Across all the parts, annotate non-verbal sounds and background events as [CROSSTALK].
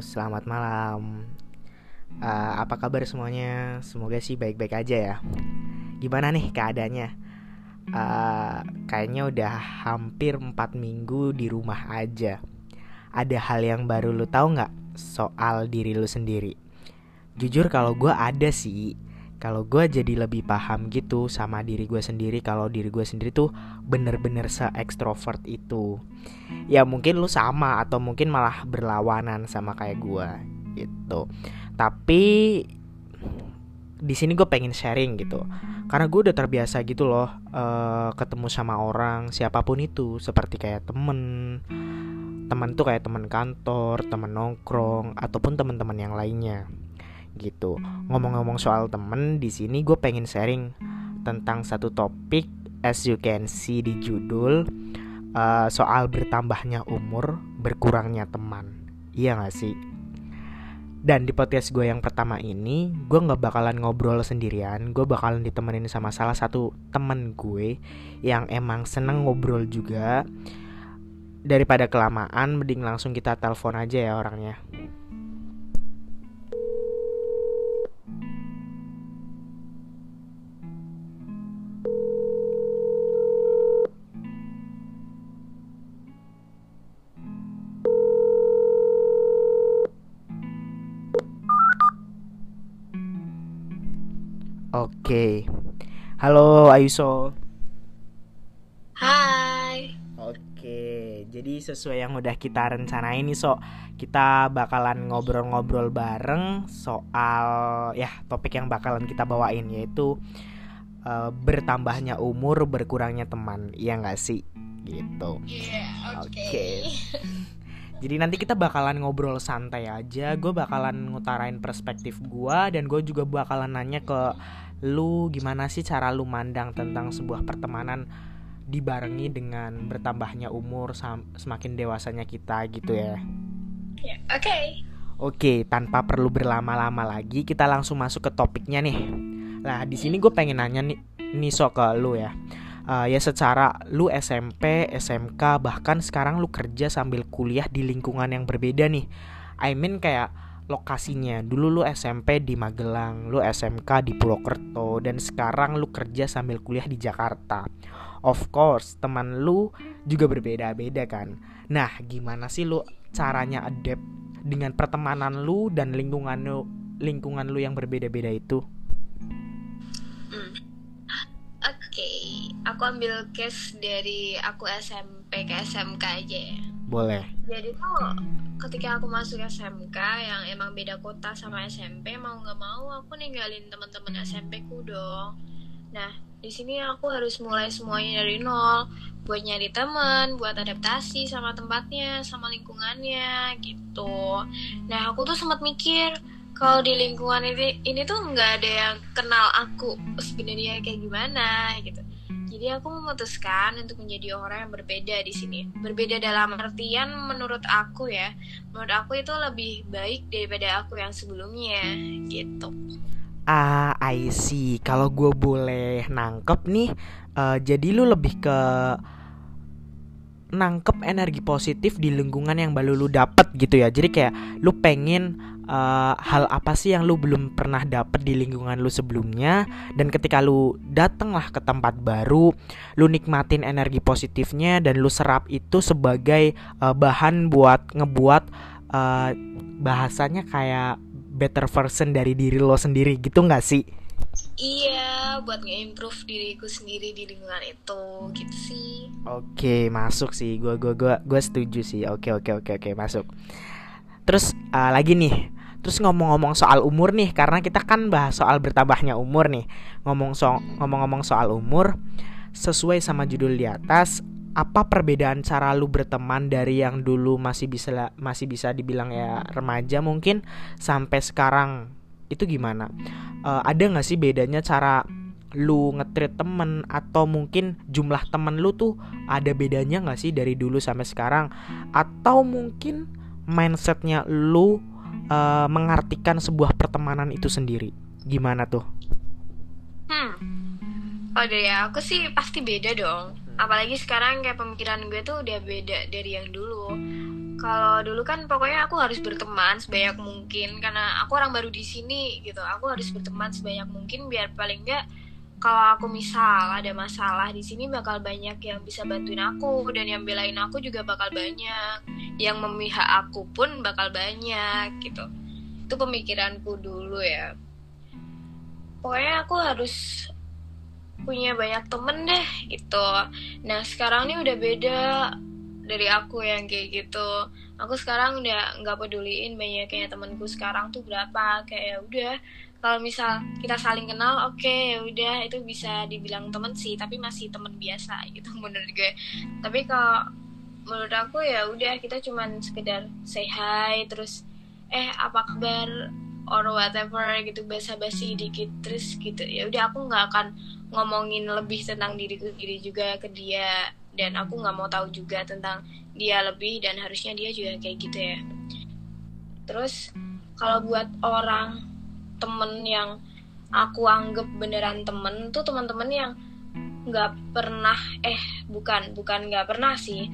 selamat malam. Uh, apa kabar semuanya? Semoga sih baik-baik aja ya. Gimana nih keadaannya? Uh, kayaknya udah hampir 4 minggu di rumah aja. Ada hal yang baru lu tahu nggak soal diri lu sendiri? Jujur kalau gue ada sih, kalau gue jadi lebih paham gitu sama diri gue sendiri kalau diri gue sendiri tuh bener-bener se ekstrovert itu. Ya mungkin lu sama atau mungkin malah berlawanan sama kayak gue gitu. Tapi di sini gue pengen sharing gitu. Karena gue udah terbiasa gitu loh uh, ketemu sama orang siapa pun itu. Seperti kayak temen. Teman tuh kayak teman kantor teman nongkrong ataupun teman-teman yang lainnya gitu. Ngomong-ngomong soal temen, di sini gue pengen sharing tentang satu topik as you can see di judul uh, soal bertambahnya umur, berkurangnya teman. Iya gak sih? Dan di podcast gue yang pertama ini, gue gak bakalan ngobrol sendirian. Gue bakalan ditemenin sama salah satu temen gue yang emang seneng ngobrol juga. Daripada kelamaan, mending langsung kita telepon aja ya orangnya. Oke. Halo Ayuso. Hai. Oke, jadi sesuai yang udah kita rencanain nih, So. Kita bakalan ngobrol-ngobrol bareng soal ya topik yang bakalan kita bawain yaitu uh, bertambahnya umur, berkurangnya teman. Iya nggak sih? Gitu. Yeah, Oke. Okay. Okay. Jadi nanti kita bakalan ngobrol santai aja Gue bakalan ngutarain perspektif gue Dan gue juga bakalan nanya ke lu gimana sih cara lu mandang tentang sebuah pertemanan dibarengi dengan bertambahnya umur semakin dewasanya kita gitu ya. Yeah, Oke. Okay. Oke, tanpa perlu berlama-lama lagi, kita langsung masuk ke topiknya nih. Nah, di sini gue pengen nanya nih, nih so ke lu ya. Uh, ya secara lu SMP, SMK, bahkan sekarang lu kerja sambil kuliah di lingkungan yang berbeda nih. I mean kayak lokasinya. Dulu lu SMP di Magelang, lu SMK di Purwokerto dan sekarang lu kerja sambil kuliah di Jakarta. Of course, teman lu juga berbeda-beda kan. Nah, gimana sih lu caranya adapt dengan pertemanan lu dan lingkungan lu lingkungan lu yang berbeda-beda itu? Hmm. Oke, okay. aku ambil case dari aku SMP ke SMK aja ya. Boleh. Jadi tuh ketika aku masuk SMK yang emang beda kota sama SMP mau nggak mau aku ninggalin teman-teman SMP ku dong. Nah di sini aku harus mulai semuanya dari nol buat nyari teman, buat adaptasi sama tempatnya, sama lingkungannya gitu. Nah aku tuh sempat mikir kalau di lingkungan ini ini tuh nggak ada yang kenal aku sebenarnya kayak gimana gitu jadi aku memutuskan untuk menjadi orang yang berbeda di sini. Berbeda dalam artian menurut aku ya, menurut aku itu lebih baik daripada aku yang sebelumnya gitu. Ah, I see. Kalau gue boleh nangkep nih, uh, jadi lu lebih ke nangkep energi positif di lingkungan yang baru lu dapet gitu ya. Jadi kayak lu pengen uh, hal apa sih yang lu belum pernah dapet di lingkungan lu sebelumnya dan ketika lu dateng lah ke tempat baru lu nikmatin energi positifnya dan lu serap itu sebagai uh, bahan buat ngebuat uh, bahasanya kayak better version dari diri lo sendiri gitu nggak sih? Iya, buat nge-improve diriku sendiri di lingkungan itu, gitu sih. Oke, masuk sih. Gua gua gua gua setuju sih. Oke, oke, oke, oke, masuk. Terus uh, lagi nih, Terus ngomong-ngomong soal umur nih, karena kita kan bahas soal bertambahnya umur nih. Ngomong so ngomong-ngomong soal umur, sesuai sama judul di atas, apa perbedaan cara lu berteman dari yang dulu masih bisa masih bisa dibilang ya remaja mungkin sampai sekarang itu gimana? Uh, ada nggak sih bedanya cara lu ngetrit temen atau mungkin jumlah temen lu tuh ada bedanya nggak sih dari dulu sampai sekarang atau mungkin mindsetnya lu uh, mengartikan sebuah pertemanan itu sendiri. Gimana tuh? Hmm. Oh dari aku sih pasti beda dong. Hmm. Apalagi sekarang kayak pemikiran gue tuh udah beda dari yang dulu. kalau dulu kan pokoknya aku harus berteman sebanyak mungkin karena aku orang baru di sini gitu aku harus berteman sebanyak mungkin biar paling enggak kalau aku misal ada masalah di sini bakal banyak yang bisa bantuin aku dan yang belain aku juga bakal banyak. Yang memihak aku pun bakal banyak gitu. Itu pemikiranku dulu ya. Pokoknya aku harus punya banyak temen deh gitu. Nah sekarang ini udah beda dari aku yang kayak gitu. Aku sekarang udah nggak peduliin banyaknya temanku sekarang tuh berapa. Kayak ya udah kalau misal kita saling kenal oke okay, udah itu bisa dibilang temen sih tapi masih temen biasa gitu [LAUGHS] menurut gue. Tapi kalau menurut aku ya udah kita cuman sekedar say hi terus eh apa kabar? or whatever gitu basa-basi dikit terus gitu. Ya udah aku nggak akan ngomongin lebih tentang diriku sendiri juga ke dia dan aku nggak mau tahu juga tentang dia lebih dan harusnya dia juga kayak gitu ya. Terus kalau buat orang temen yang aku anggap beneran temen tuh teman-teman yang nggak pernah eh bukan bukan nggak pernah sih.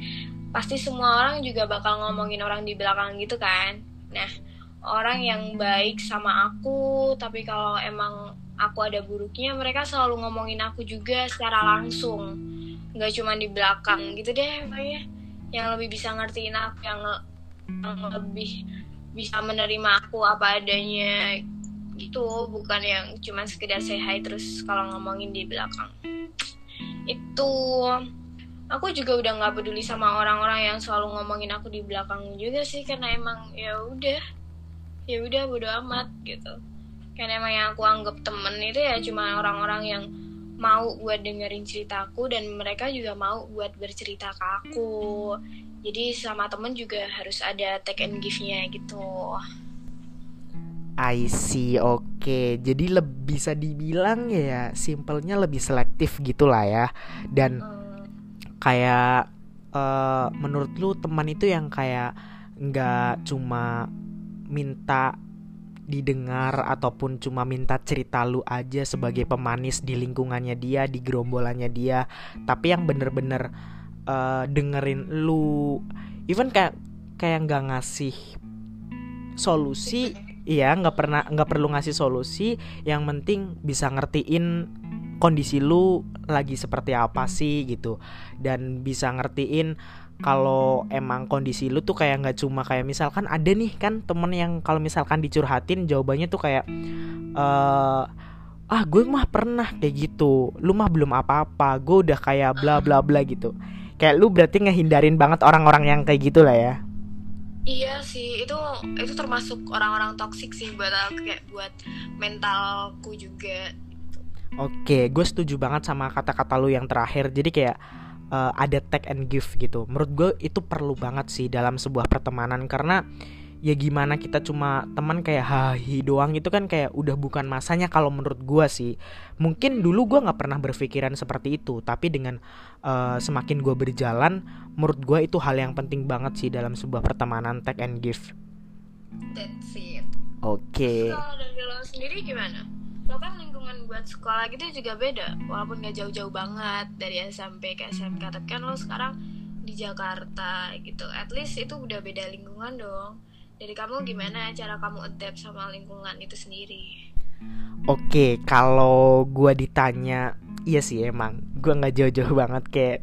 Pasti semua orang juga bakal ngomongin orang di belakang gitu kan. Nah orang yang baik sama aku tapi kalau emang aku ada buruknya mereka selalu ngomongin aku juga secara langsung. Nggak cuma di belakang gitu deh pokoknya. Yang lebih bisa ngertiin aku yang, yang lebih bisa menerima aku apa adanya gitu bukan yang cuma sekedar say hi terus kalau ngomongin di belakang. Itu aku juga udah nggak peduli sama orang-orang yang selalu ngomongin aku di belakang juga sih karena emang ya udah ya udah bodo amat gitu. Karena emang yang aku anggap temen itu ya cuma orang-orang yang mau buat dengerin ceritaku dan mereka juga mau buat bercerita ke aku. Jadi sama temen juga harus ada take and give-nya gitu I see, oke. Okay. Jadi lebih bisa dibilang ya simpelnya lebih selektif gitulah ya. Dan kayak uh, menurut lu teman itu yang kayak nggak cuma minta didengar ataupun cuma minta cerita lu aja sebagai pemanis di lingkungannya dia, di gerombolannya dia, tapi yang bener-bener uh, dengerin lu, even kayak kayak nggak ngasih solusi, iya nggak pernah nggak perlu ngasih solusi, yang penting bisa ngertiin kondisi lu lagi seperti apa sih gitu, dan bisa ngertiin kalau emang kondisi lu tuh kayak nggak cuma kayak misalkan ada nih kan temen yang kalau misalkan dicurhatin jawabannya tuh kayak uh, ah gue mah pernah kayak gitu. Lu mah belum apa-apa gue udah kayak bla bla bla gitu. Kayak lu berarti ngehindarin banget orang-orang yang kayak gitu lah ya iya sih itu itu termasuk orang-orang toksik sih buat kayak buat mentalku juga Oke, gue setuju banget sama kata-kata lu yang terakhir. Jadi kayak uh, ada take and give gitu. Menurut gue itu perlu banget sih dalam sebuah pertemanan karena ya gimana kita cuma teman kayak hahi doang itu kan kayak udah bukan masanya kalau menurut gue sih mungkin dulu gue nggak pernah berpikiran seperti itu tapi dengan uh, semakin gue berjalan menurut gue itu hal yang penting banget sih dalam sebuah pertemanan take and give. That's it. Oke. Okay. Kalau dari lo sendiri gimana? lo kan lingkungan buat sekolah gitu juga beda walaupun gak jauh-jauh banget dari SMP ke SMK tapi kan lo sekarang di Jakarta gitu at least itu udah beda lingkungan dong jadi kamu gimana cara kamu adapt sama lingkungan itu sendiri? Oke, kalau gue ditanya, iya sih emang, gue nggak jauh-jauh banget kayak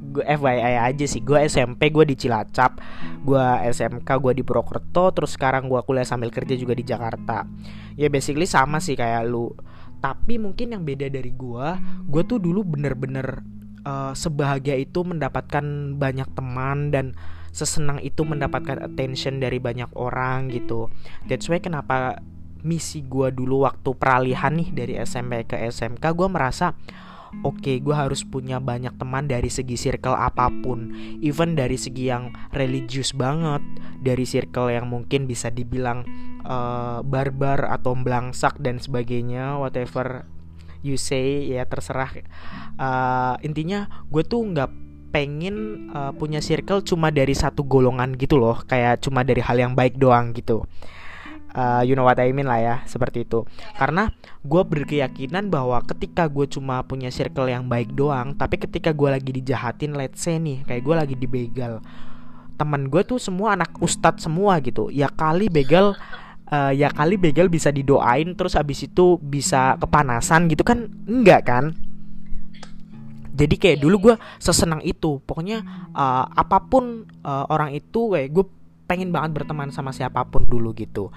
gue FYI aja sih. Gue SMP gue di Cilacap gue SMK gue di Purwokerto terus sekarang gue kuliah sambil kerja juga di Jakarta. Ya basically sama sih kayak lu. Tapi mungkin yang beda dari gue gue tuh dulu bener-bener uh, sebahagia itu mendapatkan banyak teman dan sesenang itu mendapatkan attention dari banyak orang gitu. That's why kenapa misi gue dulu waktu peralihan nih dari SMP ke SMK gue merasa oke okay, gue harus punya banyak teman dari segi circle apa pun. Even dari segi yang religius banget dari circle yang mungkin bisa dibilang uh, barbar atau belangsak dan sebagainya whatever you say ya terserah. Uh, intinya gue tuh nggak pengen uh, punya circle cuma dari satu golongan gitu loh kayak cuma dari hal yang baik doang gitu. Uh, you know what I mean lah ya seperti itu. Karena gue berkeyakinan bahwa ketika gue cuma punya circle yang baik doang tapi ketika gue lagi dijahatin let's say nih kayak gue lagi dibegal teman gue tuh semua anak ustadz semua gitu. Ya kali begal uh, ya kali begal bisa didoain terus abis itu bisa kepanasan gitu kan? Enggak kan jadi kayak dulu gue sesenang itu. Pokoknya uh, apa pun uh, orang itu kayak gue pengen banget berteman sama siapa pun dulu gitu.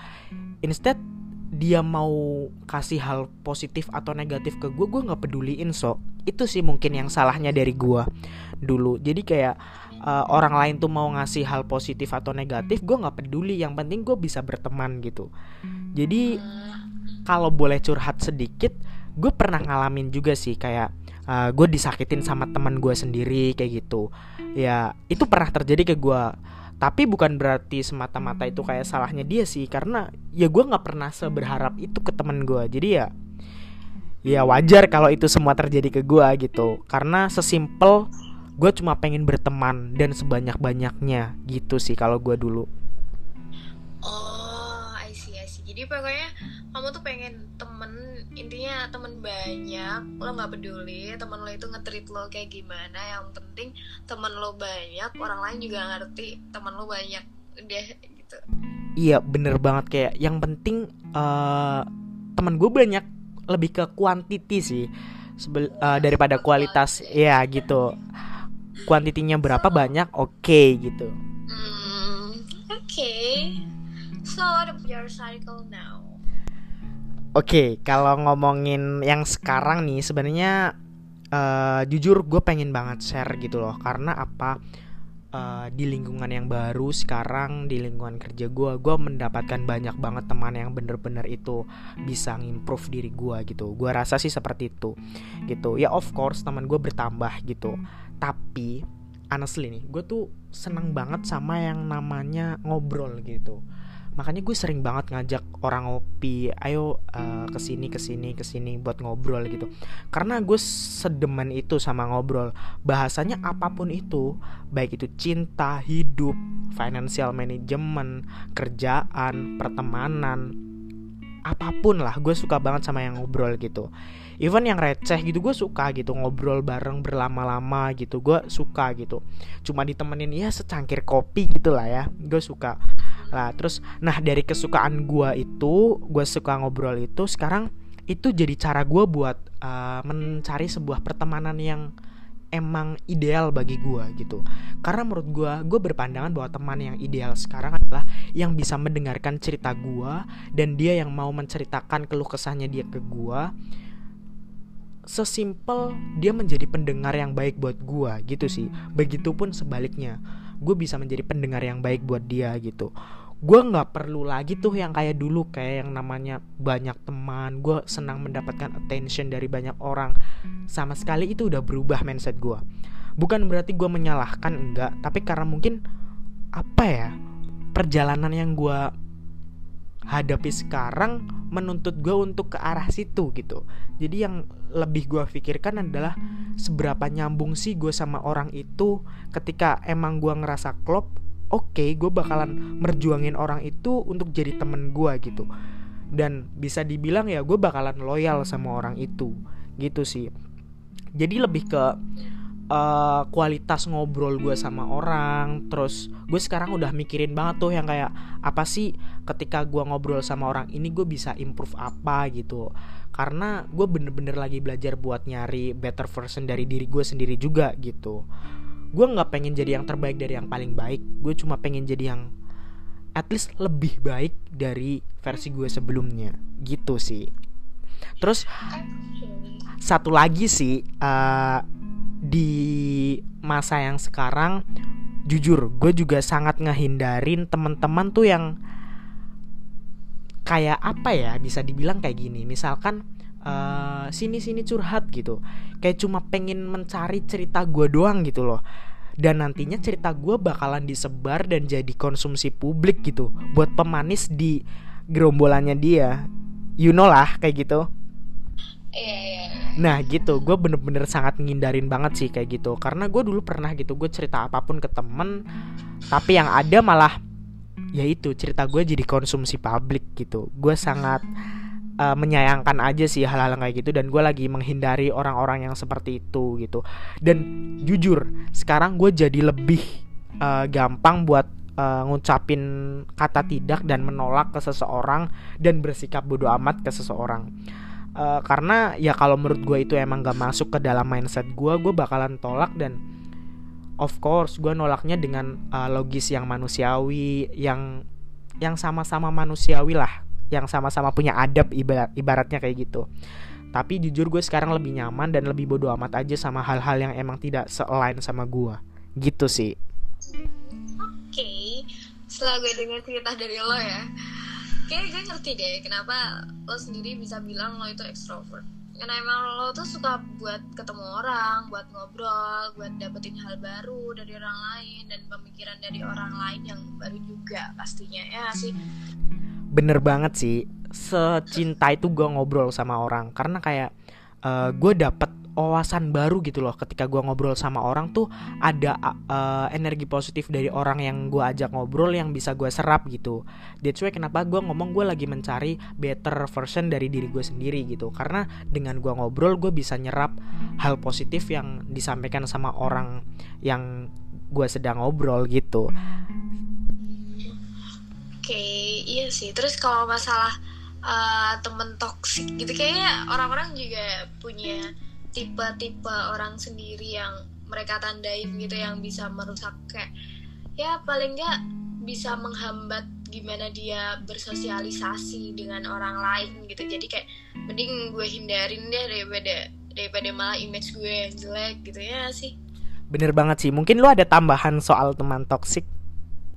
Instead dia mau kasih hal positif atau negatif ke gue gue nggak peduliin so. Itu sih mungkin yang salahnya dari gue dulu. Jadi kayak uh, orang lain tuh mau ngasih hal positif atau negatif gue nggak peduli. Yang penting gue bisa berteman gitu. Jadi kalau boleh curhat sedikit gue pernah ngalamin juga sih kayak uh, gue disakitin sama teman gue sendiri kayak gitu. Ya itu pernah terjadi ke gue tapi bukan berarti semata-mata itu kayak salahnya dia sih karena ya gue nggak pernah seberharap itu ke temen gue jadi ya ya wajar kalau itu semua terjadi ke gue gitu. Karena sesimpel gue cuma pengen berteman dan sebanyak banyaknya gitu sih kalau gue dulu. Oh I see I see. Jadi pokoknya kamu tuh pengen temen intinya temen banyak lo nggak peduli temen lo itu ngetrit lo kayak gimana yang penting temen lo banyak orang lain juga ngerti temen lo banyak udah gitu. Iya bener banget kayak yang penting uh, temen gue banyak lebih ke kuantiti sih. Sebel, uh, daripada kualitas ya gitu. Kuantitinya berapa so, banyak oke okay, gitu. Mm, oke. Okay. so your cycle now Oke, okay, kalau ngomongin yang sekarang nih, sebenarnya uh, jujur gue pengen banget share gitu loh, karena apa? Uh, di lingkungan yang baru sekarang di lingkungan kerja gue, gue mendapatkan banyak banget teman yang bener-bener itu bisa ngimprove diri gue gitu. Gue rasa sih seperti itu, gitu. Ya of course teman gue bertambah gitu, tapi honestly nih, gue tuh seneng banget sama yang namanya ngobrol gitu makanya gue sering banget ngajak orang ngopi ayo uh, ke sini ke sini ke sini buat ngobrol gitu. Karena gue sedemen itu sama ngobrol. Bahasanya apa pun itu baik itu cinta hidup financial management kerjaan pertemanan apa pun lah gue suka banget sama yang ngobrol gitu. Even yang receh gitu gue suka gitu ngobrol bareng berlama-lama gitu gue suka gitu. Cuma ditemenin ya secangkir kopi gitu lah ya gue suka Nah terus nah dari kesukaan gue itu gue suka ngobrol itu sekarang itu jadi cara gue buat uh, mencari sebuah pertemanan yang emang ideal bagi gue gitu. Karena menurut gue gue berpandangan bahwa teman yang ideal sekarang adalah yang bisa mendengarkan cerita gue dan dia yang mau menceritakan keluh kesahnya dia ke gue sesimpel dia menjadi pendengar yang baik buat gue gitu sih. Begitupun sebaliknya gue bisa menjadi pendengar yang baik buat dia gitu. Gue nggak perlu lagi tuh yang kayak dulu kayak yang namanya banyak teman gue senang mendapatkan attention dari banyak orang. Sama sekali itu udah berubah mindset gue. Bukan berarti gue menyalahkan enggak. Tapi karena mungkin apa ya perjalanan yang gue hadapi sekarang menuntut gue untuk ke arah situ gitu. Jadi yang lebih gue pikirkan adalah seberapa nyambung sih gue sama orang itu ketika emang gue ngerasa klop oke okay, gue bakalan merjuangin orang itu untuk jadi temen gue gitu. Dan bisa dibilang ya gue bakalan loyal sama orang itu gitu sih. Jadi lebih ke uh, kualitas ngobrol gue sama orang terus gue sekarang udah mikirin banget tuh yang kayak apa sih ketika gue ngobrol sama orang ini gue bisa improve apa gitu. Karena gue bener-bener lagi belajar buat nyari better version dari diri gue sendiri juga gitu. Gue nggak pengen jadi yang terbaik dari yang paling baik gue cuma pengen jadi yang at least lebih baik dari versi gue sebelumnya gitu sih. Terus satu lagi sih uh, di masa yang sekarang jujur gue juga sangat ngehindarin teman-teman tuh yang kayak apa ya bisa dibilang kayak gini. Misalkan uh, sini sini curhat gitu. Kayak cuma pengen mencari cerita gue doang gitu loh. Dan nantinya cerita gue bakalan disebar dan jadi konsumsi publik gitu. Buat pemanis di gerombolannya dia. You know lah kayak gitu iya, iya, iya. Nah gitu, gue bener-bener sangat ngindarin banget sih kayak gitu. Karena gue dulu pernah gitu, gue cerita apa pun ke temen Tapi yang ada malah Ya itu, cerita gue jadi konsumsi publik gitu. Gue sangat uh, menyayangkan aja sih hal-hal kayak gitu dan gue lagi menghindari orang-orang yang seperti itu gitu. Dan jujur sekarang gue jadi lebih uh, gampang buat uh, ngucapin kata tidak dan menolak ke seseorang dan bersikap bodoh amat ke seseorang uh, karena ya kalau menurut gue itu emang gak masuk ke dalam mindset gue gue bakalan tolak dan of course gue nolaknya dengan uh, logis yang manusiawi yang yang sama-sama manusiawi lah yang sama-sama punya adab ibarat ibaratnya kayak gitu tapi jujur gue sekarang lebih nyaman dan lebih bodoh amat aja sama hal-hal yang emang tidak sealign sama gue gitu sih oke okay. setelah gue dengar cerita dari lo ya kayak gue ngerti deh kenapa lo sendiri bisa bilang lo itu extrovert. Karena emang lo tuh suka buat ketemu orang, buat ngobrol, buat dapetin hal baru dari orang lain dan pemikiran dari orang lain yang baru juga pastinya ya sih? Bener banget sih. Secinta itu gue ngobrol sama orang. Karena kayak uh, eh, gue dapet wawasan baru gitu loh. Ketika gue ngobrol sama orang tuh ada uh, energi positif dari orang yang gue ajak ngobrol yang bisa gue serap gitu. That's why kenapa gue ngomong gue lagi mencari better version dari diri gue sendiri gitu. Karena dengan gue ngobrol gue bisa nyerap hal positif yang disampaikan sama orang yang gue sedang ngobrol gitu. Okay, iya sih. Terus kalau masalah uh, temen toksik gitu kayaknya orang-orang juga punya tipe-tipe orang sendiri yang mereka tandain gitu yang bisa merusak kayak ya paling nggak bisa menghambat gimana dia bersosialisasi dengan orang lain gitu. Jadi kayak mending gue hindarin deh daripada daripada malah image gue yang jelek gitu ya sih? Bener banget sih. Mungkin lu ada tambahan soal teman toksik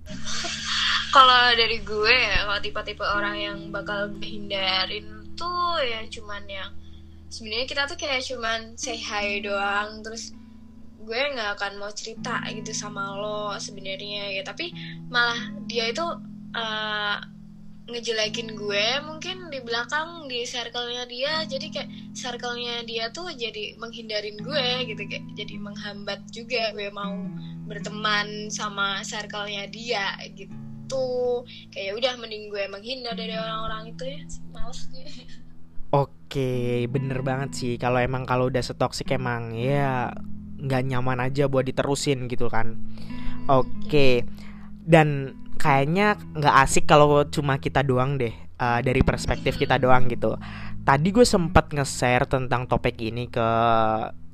[LAUGHS] kalau dari gue ya kalau tipe-tipe orang yang bakal hindarin tuh ya cuman yang sebenarnya kita tuh kayak cuman say hi doang terus gue nggak akan mau cerita gitu sama lo sebenarnya ya. Tapi malah dia itu uh, ngejelekin gue mungkin di belakang di circle-nya dia. Jadi kayak circle-nya dia tuh jadi menghindarin gue gitu kayak jadi menghambat juga gue mau berteman sama circle-nya dia gitu. Gitu kayak udah mending gue menghindar dari orang-orang itu ya. Males gue [LAUGHS] Oke, bener banget sih. Kalau emang kalau udah setoksik emang ya nggak nyaman aja buat diterusin gitu kan. Oke, dan kayaknya nggak asik kalau cuma kita doang deh uh, dari perspektif kita doang gitu. Tadi gue sempet nge-share tentang topik ini ke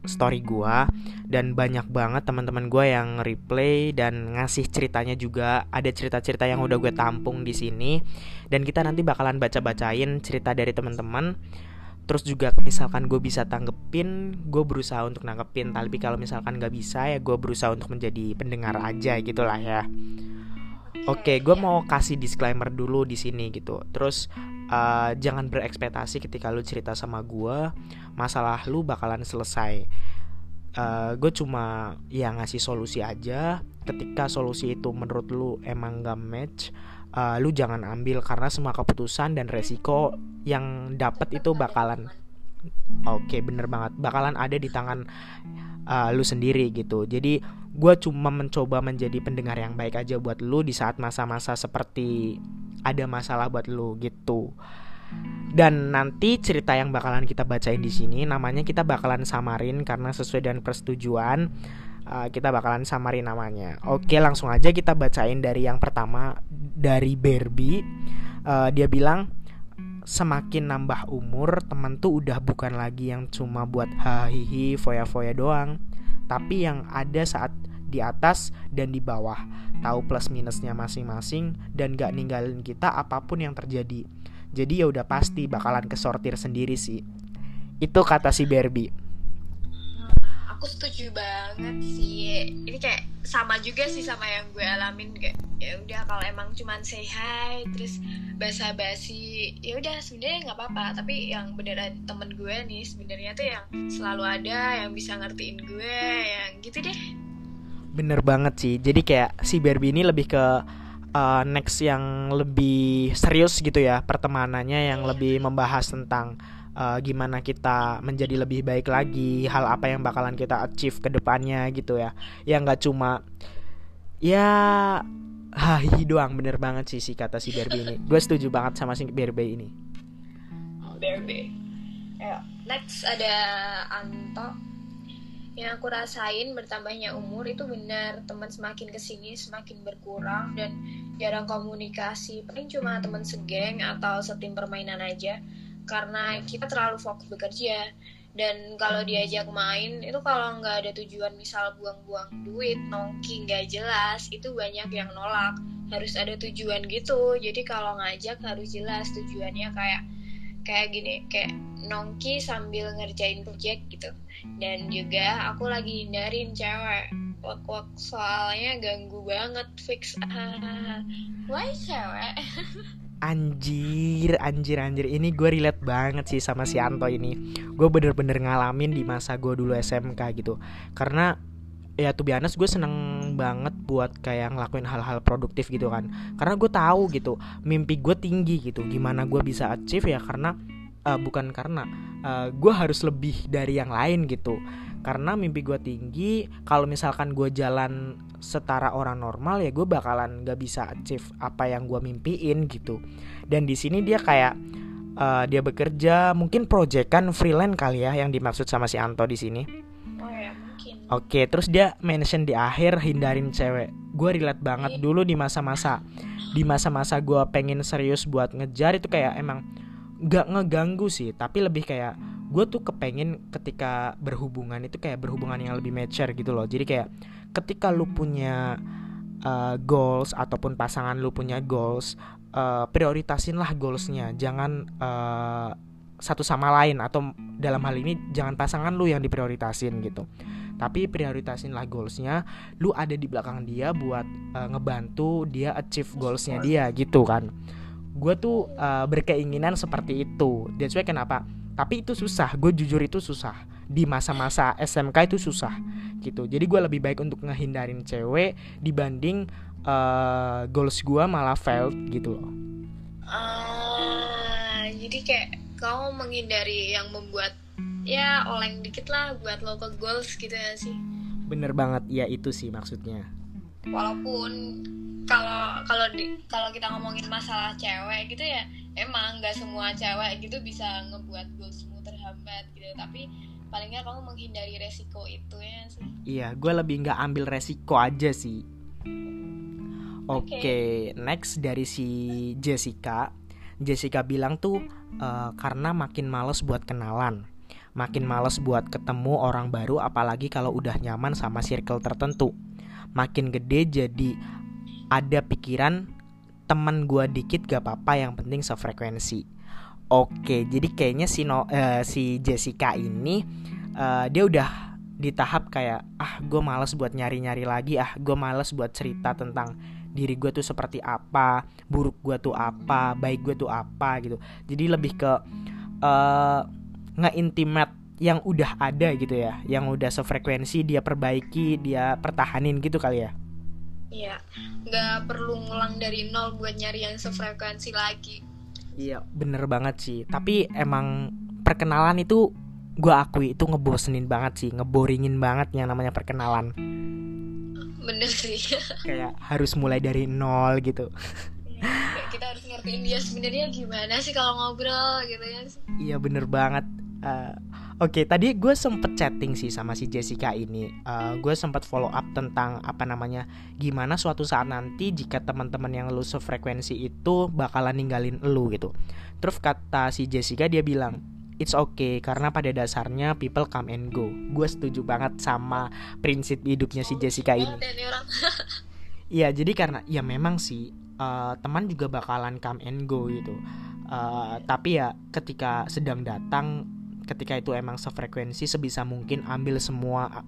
story gua dan banyak banget teman-teman gua yang replay dan ngasih ceritanya juga ada cerita-cerita yang udah gue tampung di sini dan kita nanti bakalan baca-bacain cerita dari teman-teman terus juga misalkan gue bisa tanggepin gue berusaha untuk nanggepin tapi kalau misalkan gak bisa ya gue berusaha untuk menjadi pendengar aja gitulah ya Oke, okay, gue mau kasih disclaimer dulu di sini gitu. Terus uh, jangan berekspektasi ketika lu cerita sama gue, masalah lu bakalan selesai. Uh, eh, gue cuma ya ngasih solusi aja. Ketika solusi itu menurut lu emang gak match, uh, lu jangan ambil karena semua keputusan dan resiko yang dapat itu bakalan oke okay, bener banget. Bakalan ada di tangan uh, lu sendiri gitu. Jadi gue cuma mencoba menjadi pendengar yang baik aja buat lu di saat masa-masa seperti ada masalah buat lu gitu. Dan nanti cerita yang bakalan kita bacain di sini namanya kita bakalan samarin karena sesuai dengan persetujuan uh, kita bakalan samarin namanya. Oke, langsung aja kita bacain dari yang pertama dari Barbie. Uh, dia bilang semakin nambah umur teman tuh udah bukan lagi yang cuma buat hahihi foya-foya doang tapi yang ada saat di atas dan di bawah. Tahu plus minusnya masing-masing dan gak ninggalin kita apa pun yang terjadi. Jadi ya udah pasti bakalan kesortir sendiri sih. Itu kata si Barbie aku setuju banget sih. Ini kayak sama juga sih sama yang gue alamin kayak ya udah kalau emang cuman say hi terus basa-basi ya udah sebenarnya nggak apa-apa. Tapi yang beneran temen gue nih sebenarnya tuh yang selalu ada yang bisa ngertiin gue yang gitu deh. Bener banget sih. Jadi kayak si Barbie ini lebih ke uh, next yang lebih serius gitu ya pertemanannya yang lebih membahas tentang uh, gimana kita menjadi lebih baik lagi hal apa yang bakalan kita achieve ke depannya gitu ya. Ya nggak cuma ya hahi doang. Bener banget sih si kata si Barbie ini. Gue setuju banget sama si Barbie ini. Oh, Barbie. Next ada Anto. Yang aku rasain bertambahnya umur itu benar teman semakin ke sini semakin berkurang dan jarang komunikasi. Paling cuma teman segeng atau setim permainan aja karena kita terlalu fokus bekerja. Dan kalau diajak main itu kalau nggak ada tujuan misal buang-buang duit nongki nggak jelas itu banyak yang nolak. Harus ada tujuan gitu. Jadi kalau ngajak harus jelas tujuannya kayak kayak gini kayak nongki sambil ngerjain project gitu. Dan juga aku lagi hindarin cewek wak wak soalnya ganggu banget fix. Ah [LAUGHS] why cewek [LAUGHS] Anjir, anjir, anjir. Ini gue relate banget sih sama si Anto ini. Gue bener-bener ngalamin di masa gue dulu SMK gitu. Karena ya tuh biasa gue seneng banget buat kayak ngelakuin hal-hal produktif gitu kan. Karena gue tahu gitu, mimpi gue tinggi gitu. Gimana gue bisa achieve ya karena uh, bukan karena uh, gue harus lebih dari yang lain gitu karena mimpi gue tinggi kalau misalkan gue jalan setara orang normal ya gue bakalan gak bisa achieve apa yang gue mimpiin gitu. Dan di sini dia kayak uh, dia bekerja mungkin project kan freelance kali ya yang dimaksud sama si Anto di sini. Oh ya Oke, terus dia mention di akhir hindarin cewek. Gue relate banget iya. dulu di masa-masa di masa-masa gue pengen serius buat ngejar itu kayak emang gak ngeganggu sih, tapi lebih kayak gue tuh kepengen ketika berhubungan itu kayak berhubungan yang lebih mature gitu loh. Jadi kayak ketika lu punya uh, goals ataupun pasangan lu punya goals uh, prioritasin lah goalsnya. Jangan uh, satu sama lain atau dalam hal ini jangan pasangan lu yang diprioritasin gitu. Tapi prioritasin lah goalsnya. Lu ada di belakang dia buat uh, ngebantu dia achieve goalsnya dia gitu kan. Gue tuh uh, berkeinginan seperti itu. That's why kenapa? Tapi itu susah. Gue jujur itu susah di masa-masa SMK itu susah gitu. Jadi gue lebih baik untuk ngehindarin cewek dibanding uh, goals gue malah failed gitu loh. Uh, jadi kayak kamu menghindari yang membuat ya oleng dikit lah buat lo ke goals gitu ya sih? Bener banget ya itu sih maksudnya. Walaupun kalau kalau kalau kita ngomongin masalah cewek gitu ya emang nggak semua cewek gitu bisa ngebuat goalsmu terhambat gitu. Tapi palingnya kamu menghindari resiko itu ya sih? Iya gue lebih nggak ambil resiko aja sih. Oke okay. okay, next dari si Jessica. Jessica bilang tuh uh, karena makin males buat kenalan. Makin males buat ketemu orang baru apalagi kalau udah nyaman sama circle tertentu. Makin gede jadi ada pikiran teman gue dikit gak apa-apa yang penting sefrekuensi oke jadi kayaknya si no, uh, si Jessica ini uh, dia udah di tahap kayak ah gue males buat nyari-nyari lagi ah gue males buat cerita tentang diri gue tuh seperti apa buruk gue tuh apa baik gue tuh apa gitu jadi lebih ke uh, nge-intimate yang udah ada gitu ya yang udah sefrekuensi dia perbaiki dia pertahanin gitu kali ya Iya, nggak perlu ngulang dari nol buat nyari yang sefrekuensi lagi. Iya, bener banget sih. Tapi emang perkenalan itu gue akui itu ngebosenin banget sih, ngeboringin banget yang namanya perkenalan. Bener sih. [LAUGHS] Kayak harus mulai dari nol gitu. Kita harus ngertiin dia sebenarnya gimana sih kalau ngobrol gitu ya. Iya bener banget. Uh, Oke, okay, tadi gue sempet chatting sih sama si Jessica ini. Uh, gue sempet follow up tentang apa namanya, gimana suatu saat nanti jika teman-teman yang lu sefrekuensi itu bakalan ninggalin lu gitu. Terus kata si Jessica dia bilang, it's okay karena pada dasarnya people come and go. Gue setuju banget sama prinsip hidupnya si Jessica ini. [LAUGHS] Iya, jadi karena ya memang sih uh, teman juga bakalan come and go gitu. Uh, tapi ya ketika sedang datang ketika itu emang sefrekuensi sebisa mungkin ambil semua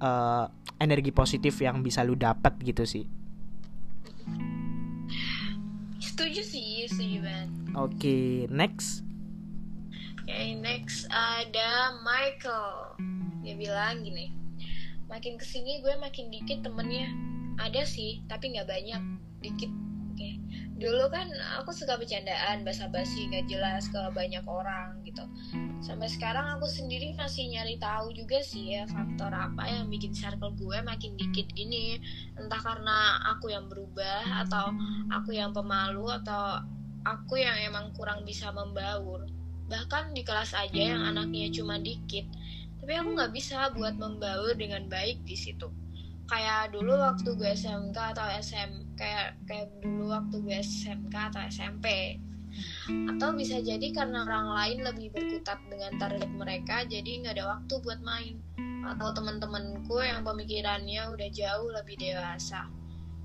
uh, energi positif yang bisa lu dapat gitu sih. Setuju sih setuju banget. Oke okay, next. Oke okay, next ada Michael. Dia bilang gini makin ke sini gue makin dikit temennya. Ada sih tapi nggak banyak dikit dulu kan aku suka bercandaan basa-basi nggak jelas ke banyak orang gitu. Sampai sekarang aku sendiri masih nyari tahu juga sih ya faktor apa yang bikin circle gue makin dikit gini. Entah karena aku yang berubah atau aku yang pemalu atau aku yang emang kurang bisa membaur. Bahkan di kelas aja yang anaknya cuma dikit. Tapi aku nggak bisa buat membaur dengan baik di situ kayak dulu waktu gue SMK atau SM kayak kayak dulu waktu gue SMK atau SMP atau bisa jadi karena orang lain lebih berkutat dengan target mereka jadi nggak ada waktu buat main. Atau teman-temanku yang pemikirannya udah jauh lebih dewasa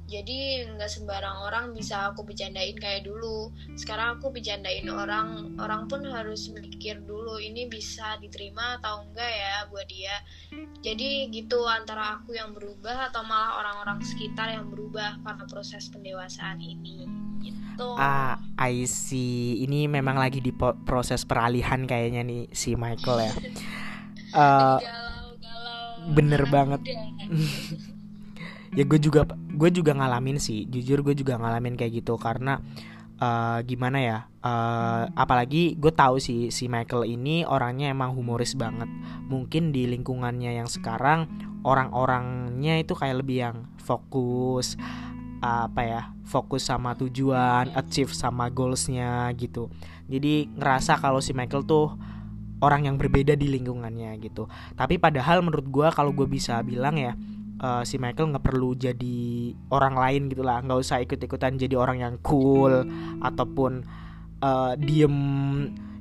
jadi nggak sembarang orang bisa aku bercandain kayak dulu. Sekarang aku bercandain orang orang pun harus mikir dulu ini bisa diterima atau enggak ya buat dia. Jadi gitu antara aku yang berubah atau malah orang-orang sekitar yang berubah karena proses pendewasaan ini. Gitu. Ah I see. Ini memang lagi di proses peralihan kayaknya nih si Michael ya. Uh, [LAUGHS] galau, galau, bener banget [LAUGHS] ya gue juga gue juga ngalamin sih. Jujur gue juga ngalamin kayak gitu karena uh, gimana ya uh, apalagi gue tahu sih si Michael ini orangnya emang humoris banget. Mungkin di lingkungannya yang sekarang orang-orangnya itu kayak lebih yang fokus uh, apa ya fokus sama tujuan achieve sama goalsnya gitu. Jadi ngerasa kalau si Michael tuh orang yang berbeda di lingkungannya gitu. Tapi padahal menurut gue kalau gue bisa bilang ya uh, si Michael nggak perlu jadi orang lain gitulah nggak usah ikut-ikutan jadi orang yang cool ataupun uh, diem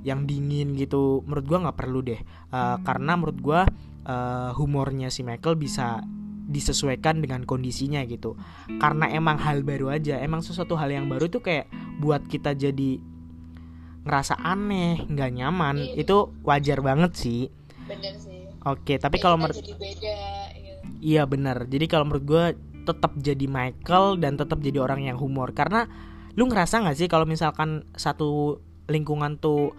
yang dingin gitu. Menurut gue nggak perlu deh. Uh, karena menurut gue uh, humornya si Michael bisa disesuaikan dengan kondisinya gitu. Karena emang hal baru aja emang sesuatu hal yang baru itu kayak buat kita jadi ngerasa aneh nggak nyaman iya. itu wajar banget sih. Bener sih. Oke tapi kalau menurut Iya benar. Jadi kalau menurut gue tetap jadi Michael dan tetap jadi orang yang humor. Karena lu ngerasa nggak sih kalau misalkan satu lingkungan tuh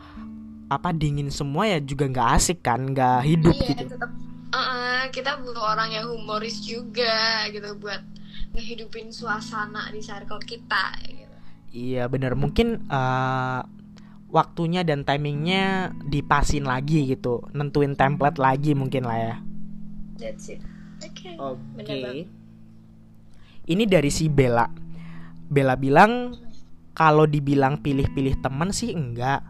apa dingin semua ya juga nggak asik kan? Nggak hidup iya, gitu. tetap uh, uh, kita butuh orang yang humoris juga gitu buat ngehidupin suasana di circle kita gitu. iya bener mungkin uh, waktunya dan timingnya dipasin lagi gitu. Nentuin template lagi mungkin lah ya. That's it Oke. Okay. Ini dari si Bella. Bella bilang kalau dibilang pilih-pilih teman sih enggak.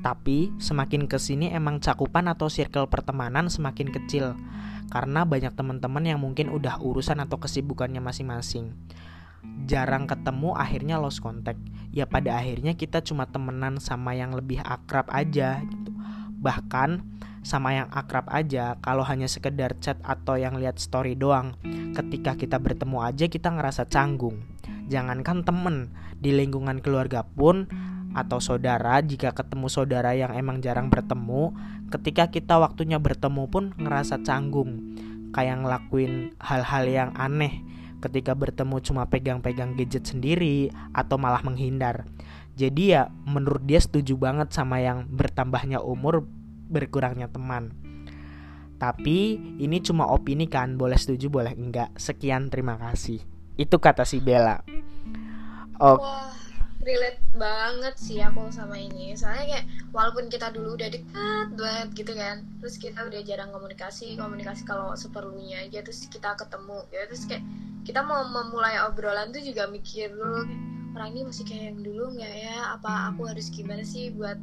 Tapi semakin ke sini emang cakupan atau circle pertemanan semakin kecil karena banyak teman-teman yang mungkin udah urusan atau kesibukannya masing-masing. Jarang ketemu akhirnya lost contact. Ya pada akhirnya kita cuma temenan sama yang lebih akrab aja gitu. Bahkan sama yang akrab aja kalau hanya sekedar chat atau yang lihat story doang. Ketika kita bertemu aja kita ngerasa canggung. Jangankan temen di lingkungan keluarga pun atau saudara jika ketemu saudara yang emang jarang bertemu ketika kita waktunya bertemu pun ngerasa canggung. Kayak ngelakuin hal-hal yang aneh ketika bertemu cuma pegang-pegang gadget sendiri atau malah menghindar. Jadi ya menurut dia setuju banget sama yang bertambahnya umur berkurangnya teman. Tapi ini cuma opini kan, boleh setuju boleh enggak. Sekian terima kasih. Itu kata si Bella. Oh. Wah, relate banget sih aku sama ini. Soalnya kayak walaupun kita dulu udah dekat banget gitu kan, terus kita udah jarang komunikasi, komunikasi kalau seperlunya aja terus kita ketemu ya terus kayak kita mau memulai obrolan tuh juga mikir dulu orang ini masih kayak yang dulu nggak ya apa aku harus gimana sih buat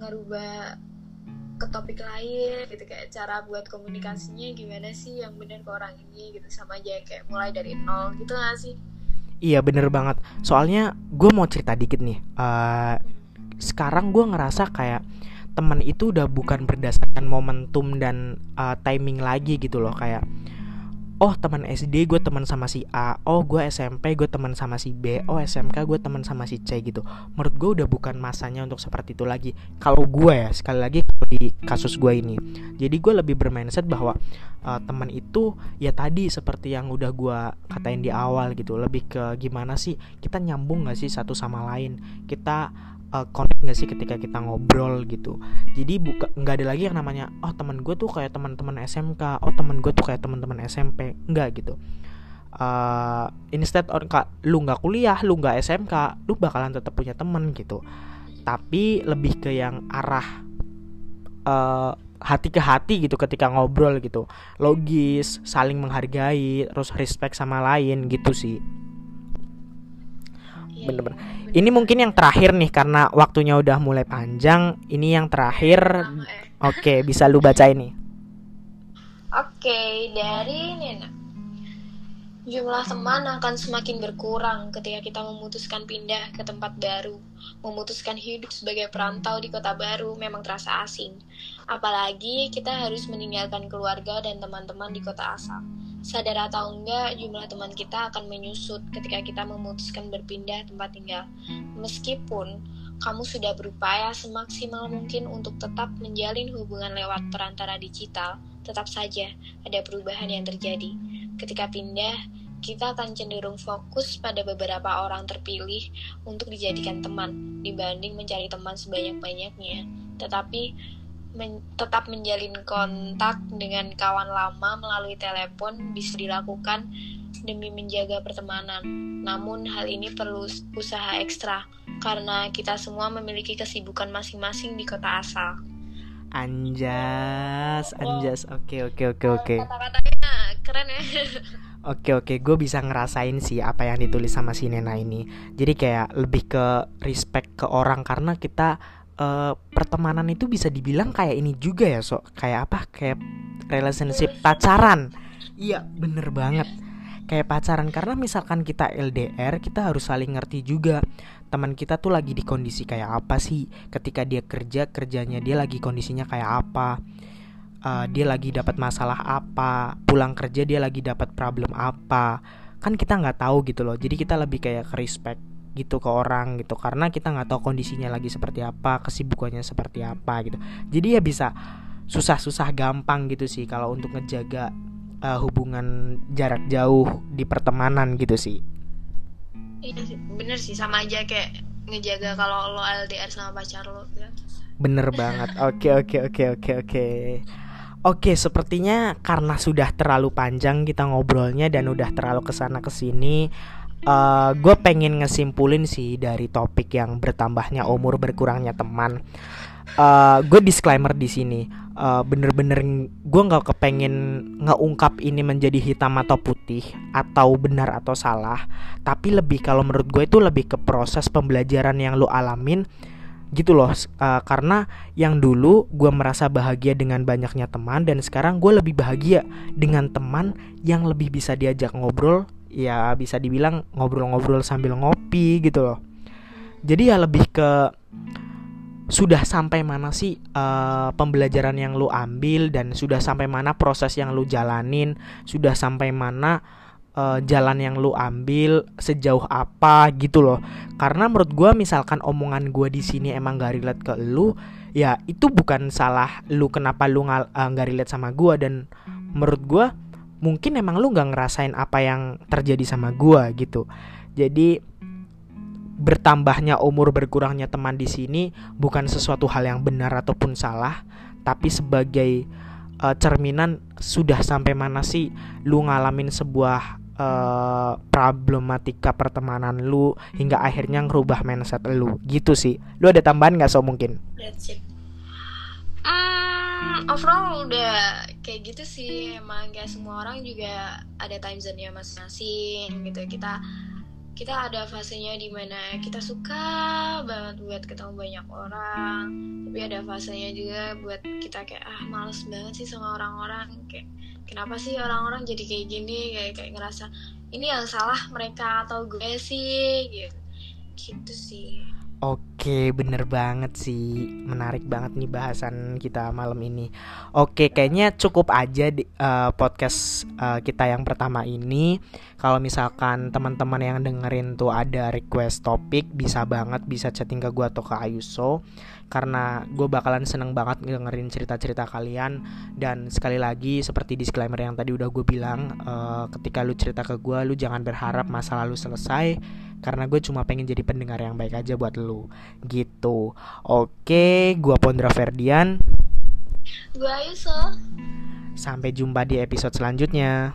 ngerubah ke topik lain gitu kayak cara buat komunikasinya gimana sih yang benar ke orang ini gitu sama aja kayak mulai dari nol gitu gak sih? Iya bener banget. Soalnya gue mau cerita dikit nih uh, sekarang gue ngerasa kayak teman itu udah bukan berdasarkan momentum dan uh, timing lagi gitu loh kayak oh teman SD gue teman sama si A. Oh gue SMP gue teman sama si B. Oh SMK gue teman sama si C gitu. Menurut gue udah bukan masanya untuk seperti itu lagi. Kalau gue ya sekali lagi di kasus gue ini. Jadi gue lebih bermindset bahwa uh, teman itu ya tadi seperti yang udah gue katain di awal gitu. Lebih ke gimana sih kita nyambung gak sih satu sama lain? Kita uh, connect gak sih ketika kita ngobrol gitu? Jadi buka nggak ada lagi yang namanya oh teman gue tuh kayak teman-teman SMK oh teman gue tuh kayak teman-teman SMP nggak gitu. Uh, instead on kak lu nggak kuliah lu nggak SMK lu bakalan tetap punya temen gitu. Tapi lebih ke yang arah uh, hati ke hati gitu ketika ngobrol gitu. Logis saling menghargai terus respect sama lain gitu sih bener-bener iya ini mungkin yang terakhir nih karena waktunya udah mulai panjang. Ini yang terakhir. Oke, okay, bisa lu baca ini. Oke, dari Nena. Jumlah teman akan semakin berkurang ketika kita memutuskan pindah ke tempat baru. Memutuskan hidup sebagai perantau di kota baru memang terasa asing. Apalagi kita harus meninggalkan keluarga dan teman-teman di kota asal. Sadar atau enggak, jumlah teman kita akan menyusut ketika kita memutuskan berpindah tempat tinggal. Meskipun kamu sudah berupaya semaksimal mungkin untuk tetap menjalin hubungan lewat perantara digital, tetap saja ada perubahan yang terjadi. Ketika pindah, kita akan cenderung fokus pada beberapa orang terpilih untuk dijadikan teman dibanding mencari teman sebanyak-banyaknya. Tetapi men tetap menjalin kontak dengan kawan lama melalui telepon bisa dilakukan demi menjaga pertemanan. Namun hal ini perlu usaha ekstra karena kita semua memiliki kesibukan masing-masing di kota asal. Anjas, anjas. Oke, oke, oke, oke. Kata-katanya keren ya. [LAUGHS] Oke oke, gue bisa ngerasain sih apa yang ditulis sama si Nena ini. Jadi kayak lebih ke respect ke orang karena kita uh, pertemanan itu bisa dibilang kayak ini juga ya, so kayak apa? Kayak relationship pacaran. Iya, bener banget. Kayak pacaran. Karena misalkan kita LDR, kita harus saling ngerti juga teman kita tuh lagi di kondisi kayak apa sih? Ketika dia kerja kerjanya dia lagi kondisinya kayak apa? Uh, dia lagi dapat masalah apa? Pulang kerja dia lagi dapat problem apa? Kan kita nggak tahu gitu loh. Jadi kita lebih kayak ke respect gitu ke orang gitu karena kita nggak tahu kondisinya lagi seperti apa kesibukannya seperti apa gitu jadi ya bisa susah-susah gampang gitu sih kalau untuk ngejaga uh, hubungan jarak jauh di pertemanan gitu sih Iya sih, bener sih sama aja kayak ngejaga kalau lo LDR sama pacar lo gitu. Bener [LAUGHS] banget. Oke oke oke oke oke. Oke, sepertinya karena sudah terlalu panjang kita ngobrolnya dan udah terlalu ke sana ke sini, uh, gue pengen ngesimpulin sih dari topik yang bertambahnya umur berkurangnya teman. Uh, gue disclaimer di sini, uh, bener-bener gue nggak kepengen ngeungkap ini menjadi hitam atau putih atau benar atau salah, tapi lebih kalau menurut gue itu lebih ke proses pembelajaran yang lo alamin gitu loh. Uh, karena yang dulu gue merasa bahagia dengan banyaknya teman dan sekarang gue lebih bahagia dengan teman yang lebih bisa diajak ngobrol ya bisa dibilang ngobrol-ngobrol sambil ngopi gitu loh. Jadi ya lebih ke sudah sampai mana sih uh, pembelajaran yang lu ambil dan sudah sampai mana proses yang lu jalanin sudah sampai mana uh, jalan yang lu ambil sejauh apa gitu loh. Karena menurut gue misalkan omongan gue di sini emang gak relate ke lu ya itu bukan salah lu kenapa lu nggak uh, relate sama gue dan menurut gue mungkin emang lu nggak ngerasain apa yang terjadi sama gue gitu jadi bertambahnya umur berkurangnya teman di sini bukan sesuatu hal yang benar ataupun salah, tapi sebagai uh, cerminan sudah sampai mana sih lu ngalamin sebuah uh, problematika pertemanan lu hingga akhirnya ngerubah mindset lu gitu sih. Lu ada tambahan nggak so mungkin? That's. Hmm, overall udah kayak gitu sih emang gak semua orang juga ada time zone-nya masing-masing gitu. Kita kita ada fasenya di mana kita suka banget buat ketemu banyak orang tapi ada fasenya juga buat kita kayak ah males banget sih sama orang-orang. Kayak kenapa sih orang-orang jadi kayak gini? Kayak kayak ngerasa ini yang salah mereka atau gue sih? Gitu gitu sih Oke, bener banget sih. Menarik banget nih bahasan kita malam ini. Oke, kayaknya cukup aja di uh, podcast uh, kita yang pertama ini. Kalau misalkan teman-teman yang dengerin tuh ada request topik, bisa banget bisa chatting ke gue atau ke Ayuso. Karena gue bakalan seneng banget dengerin cerita-cerita kalian. Dan sekali lagi, seperti disclaimer yang tadi udah gue bilang, uh, ketika lu cerita ke gue, lu jangan berharap masa lalu selesai karena gue cuma pengen jadi pendengar yang baik aja buat lu. Gitu. Oke gue Pondra Ferdian. Gue Ayuso sampai jumpa di episode selanjutnya